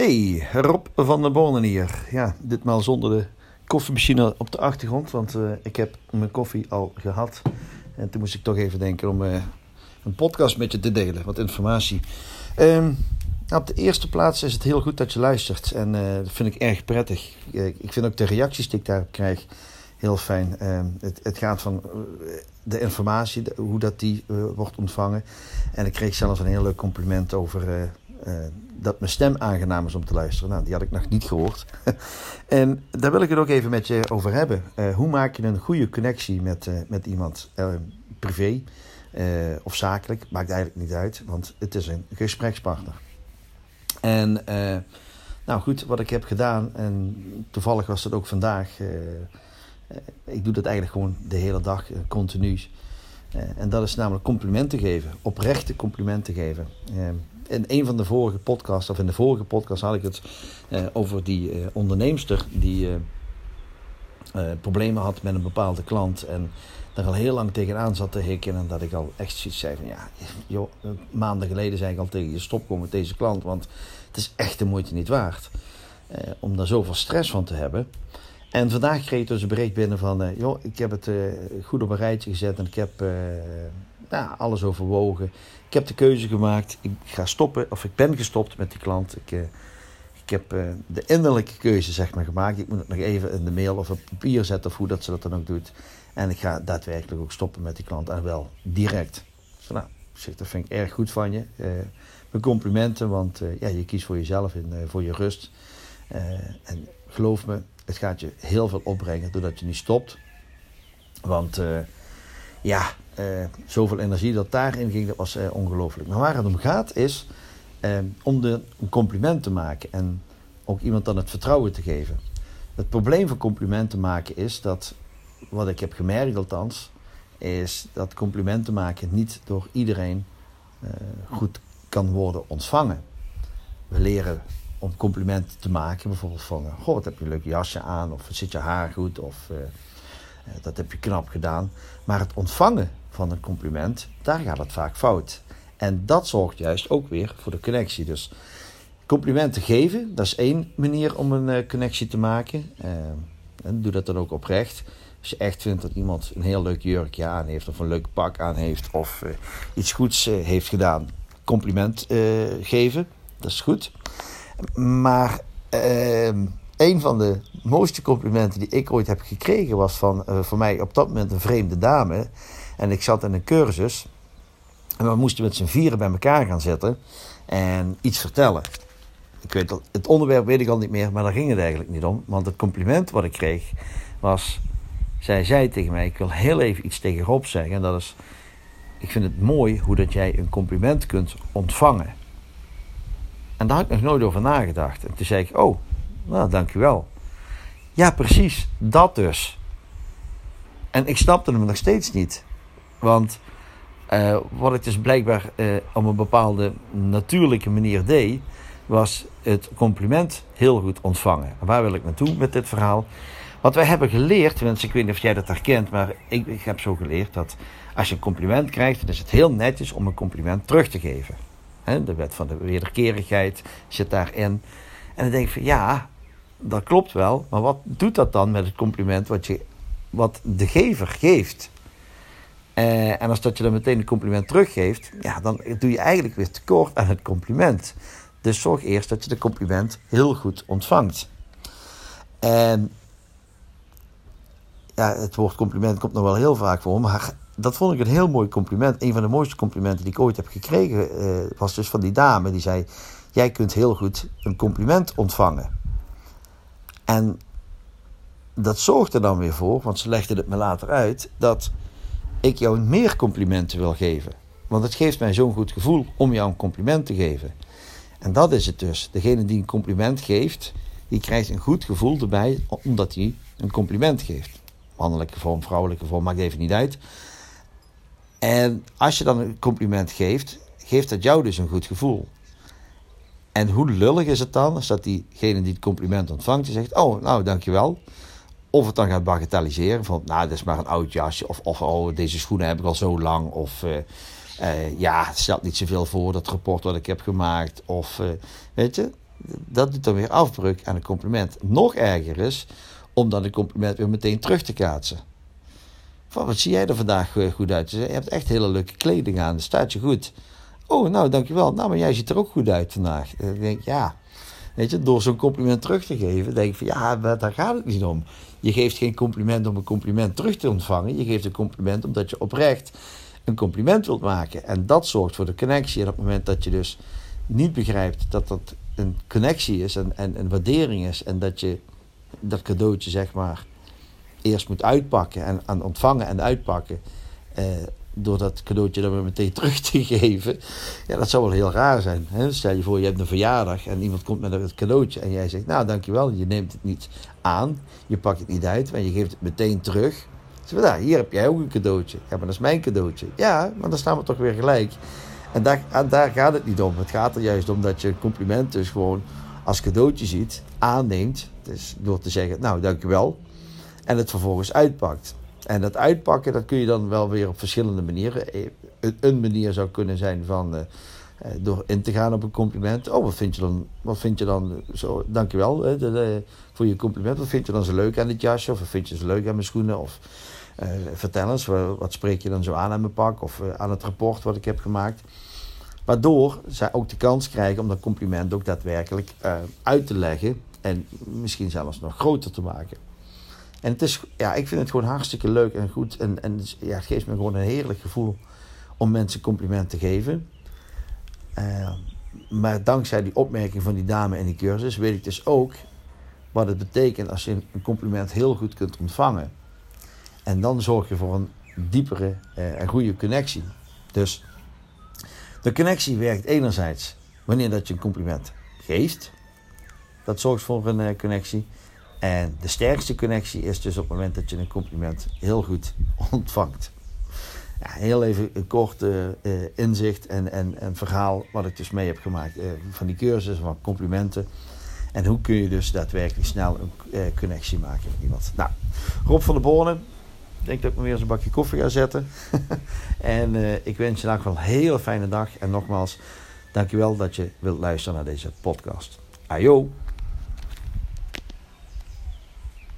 Hey, Rob van der Bonen hier. Ja, ditmaal zonder de koffiemachine op de achtergrond, want uh, ik heb mijn koffie al gehad. En toen moest ik toch even denken om uh, een podcast met je te delen, wat informatie. Nou, op de eerste plaats is het heel goed dat je luistert en uh, dat vind ik erg prettig. ik vind ook de reacties die ik daarop krijg heel fijn. Uh, het, het, gaat van de informatie, hoe dat die wordt ontvangen. En ik kreeg zelfs een heel leuk compliment over uh, dat mijn stem aangenaam is om te luisteren. Nou, die had ik nog niet gehoord. en daar wil ik het ook even met je over hebben. hoe maak je een goede connectie met, met iemand? privé of zakelijk, maakt eigenlijk niet uit, want het is een gesprekspartner. En nou goed, wat ik heb gedaan, en toevallig was dat ook vandaag eh, ik doe dat eigenlijk gewoon de hele dag, eh, continu. Eh, en dat is namelijk complimenten geven, oprechte complimenten geven. in een van de vorige podcasts, of in de vorige podcast had ik het over die onderneemster die problemen had met een bepaalde klant. En daar al heel lang tegenaan zat te hikken. En dat ik al echt zoiets zei van ja, joh, maanden geleden zei ik al tegen je stop met deze klant. Want het is echt de moeite niet waard. om daar zoveel stress van te hebben. En vandaag kreeg ik dus een bericht binnen van, uh, joh, ik heb het uh, goed op een rijtje gezet en ik heb uh, nou, alles overwogen. Ik heb de keuze gemaakt, ik ga stoppen, of ik ben gestopt met die klant. Ik, ik heb de innerlijke keuze zeg maar gemaakt. Ik moet het nog even in de mail of op papier zetten of hoe dat ze dat dan ook doet. En ik ga daadwerkelijk ook stoppen met die klant en wel direct. Nou, zeg, dat vind ik erg goed van je. mijn complimenten, want ja, je kiest voor jezelf en voor je rust. en geloof me, het gaat je heel veel opbrengen doordat je niet stopt. Want uh, ja, uh, zoveel energie dat daarin ging, dat was uh, ongelooflijk. Maar waar het om gaat is om de, een compliment te maken en ook iemand dan het vertrouwen te geven. Het probleem van complimenten maken is dat, wat ik heb gemerkt althans, is dat complimenten maken niet door iedereen goed kan worden ontvangen. We leren om complimenten te maken. Bijvoorbeeld van, eh, goh, wat heb je een leuk jasje aan. Of zit je haar goed. Of uh, dat heb je knap gedaan. Maar het ontvangen van een compliment, daar gaat het vaak fout. En dat zorgt juist ook weer voor de connectie. Dus complimenten geven, dat is één manier om een connectie te maken. en doe dat dan ook oprecht. Als je echt vindt dat iemand een heel leuk jurkje aan heeft, of een leuk pak aan heeft, of iets goeds heeft gedaan, compliment geven, dat is goed. Maar uh, een van de mooiste complimenten die ik ooit heb gekregen was van uh, voor mij op dat moment een vreemde dame. En ik zat in een cursus. En we moesten met z'n vieren bij elkaar gaan zitten en iets vertellen. Ik weet, het onderwerp weet ik al niet meer, maar daar ging het eigenlijk niet om. Want het compliment wat ik kreeg was... Zij zei tegen mij, ik wil heel even iets tegen Rob zeggen. En dat is, ik vind het mooi hoe dat jij een compliment kunt ontvangen. En daar had ik nog nooit over nagedacht. En toen zei ik, oh, nou, dankjewel. Ja, precies, dat dus. En ik snapte hem nog steeds niet. Want uh, wat ik dus blijkbaar uh, op een bepaalde natuurlijke manier deed, was het compliment heel goed ontvangen. waar wil ik naartoe met dit verhaal? Wat wij hebben geleerd, mensen, ik weet niet of jij dat herkent, maar ik, ik heb zo geleerd dat als je een compliment krijgt, dan is het heel netjes om een compliment terug te geven de wet van de wederkerigheid zit daarin. En dan denk ik van ja, dat klopt wel. Maar wat doet dat dan met het compliment wat, je, wat de gever geeft? Eh, en als dat je dan meteen een compliment teruggeeft, ja, dan doe je eigenlijk weer tekort aan het compliment. Dus zorg eerst dat je de compliment heel goed ontvangt. En ja, het woord compliment komt nog wel heel vaak voor, maar dat vond ik een heel mooi compliment. Een van de mooiste complimenten die ik ooit heb gekregen uh, was dus van die dame. Die zei, jij kunt heel goed een compliment ontvangen. En dat zorgde dan weer voor, want ze legde het me later uit, dat ik jou meer complimenten wil geven. Want het geeft mij zo'n goed gevoel om jou een compliment te geven. En dat is het dus. Degene die een compliment geeft, die krijgt een goed gevoel erbij omdat hij een compliment geeft. Mannelijke vorm, vrouwelijke vorm, maakt even niet uit. En als je dan een compliment geeft, geeft dat jou dus een goed gevoel. En hoe lullig is het dan als dat diegene die het compliment ontvangt, die zegt: Oh, nou dankjewel. Of het dan gaat bagatelliseren van, nou, dat is maar een oud jasje. Of, oh, deze schoenen heb ik al zo lang. Of uh, uh, ja, het stelt niet zoveel voor, dat rapport wat ik heb gemaakt. Of, uh, weet je, dat doet dan weer afbreuk aan een compliment. Nog erger is om dan een compliment weer meteen terug te kaatsen. Van, wat zie jij er vandaag eh, goed uit? Je hebt echt hele leuke kleding aan, staat je goed. Oh, nou, dankjewel. Nou, maar jij ziet er ook goed uit vandaag. Ik denk, ja, weet je, door zo'n compliment terug te geven, denk ik van, ja, daar gaat het niet om. Je geeft geen compliment om een compliment terug te ontvangen. Je geeft een compliment omdat je oprecht een compliment wilt maken. En dat zorgt voor de connectie. En op het moment dat je dus niet begrijpt dat dat een connectie is en, en een waardering is. En dat je dat cadeautje, zeg maar, eerst moet uitpakken en aan ontvangen en uitpakken. Eh, door dat cadeautje dan weer meteen terug te geven. Ja, dat zou wel heel raar zijn. Hè? Stel je voor, je hebt een verjaardag en iemand komt met een cadeautje. En jij zegt, nou dankjewel, je neemt het niet aan. Je pakt het niet uit, maar je geeft het meteen terug. Zeg, nou, hier heb jij ook een cadeautje. Ja, maar dat is mijn cadeautje. Ja, maar dan staan we toch weer gelijk. En daar, daar gaat het niet om. Het gaat er juist om dat je een compliment dus gewoon als cadeautje ziet, aanneemt. Dus door te zeggen, nou dankjewel. En het vervolgens uitpakt. En dat uitpakken, dat kun je dan wel weer op verschillende manieren. Eh, een manier zou kunnen zijn van uh, door in te gaan op een compliment. Oh, wat vind je dan, wat vind je dan zo, dankjewel hè, voor je compliment. Wat vind je dan zo leuk aan dit jasje? Of wat vind je zo leuk aan mijn schoenen? Of vertel eens, wat, wat, spreek je dan zo aan aan mijn pak? Of aan het rapport wat ik heb gemaakt. Waardoor zij ook de kans krijgen om dat compliment ook daadwerkelijk uit te leggen. En misschien zelfs nog groter te maken. En het is, ja, ik vind het gewoon hartstikke leuk en goed. En, en ja, het geeft me gewoon een heerlijk gevoel om mensen complimenten te geven. Uh, maar dankzij die opmerking van die dame in die cursus weet ik dus ook wat het betekent als je een compliment heel goed kunt ontvangen. En dan zorg je voor een diepere uh, en goede connectie. Dus de connectie werkt enerzijds wanneer dat je een compliment geeft. Dat zorgt voor een uh, connectie. En de sterkste connectie is dus op het moment dat je een compliment heel goed ontvangt. Ja, heel even een kort uh, inzicht en, en, en verhaal wat ik dus mee heb gemaakt uh, van die cursus, van complimenten. En hoe kun je dus daadwerkelijk snel een connectie maken met iemand. Nou, Rob van der Bornen. Ik denk dat ik me weer eens een bakje koffie ga zetten. en ik wens je in wel een hele fijne dag. En nogmaals, dankjewel dat je wilt luisteren naar deze podcast. Ajo!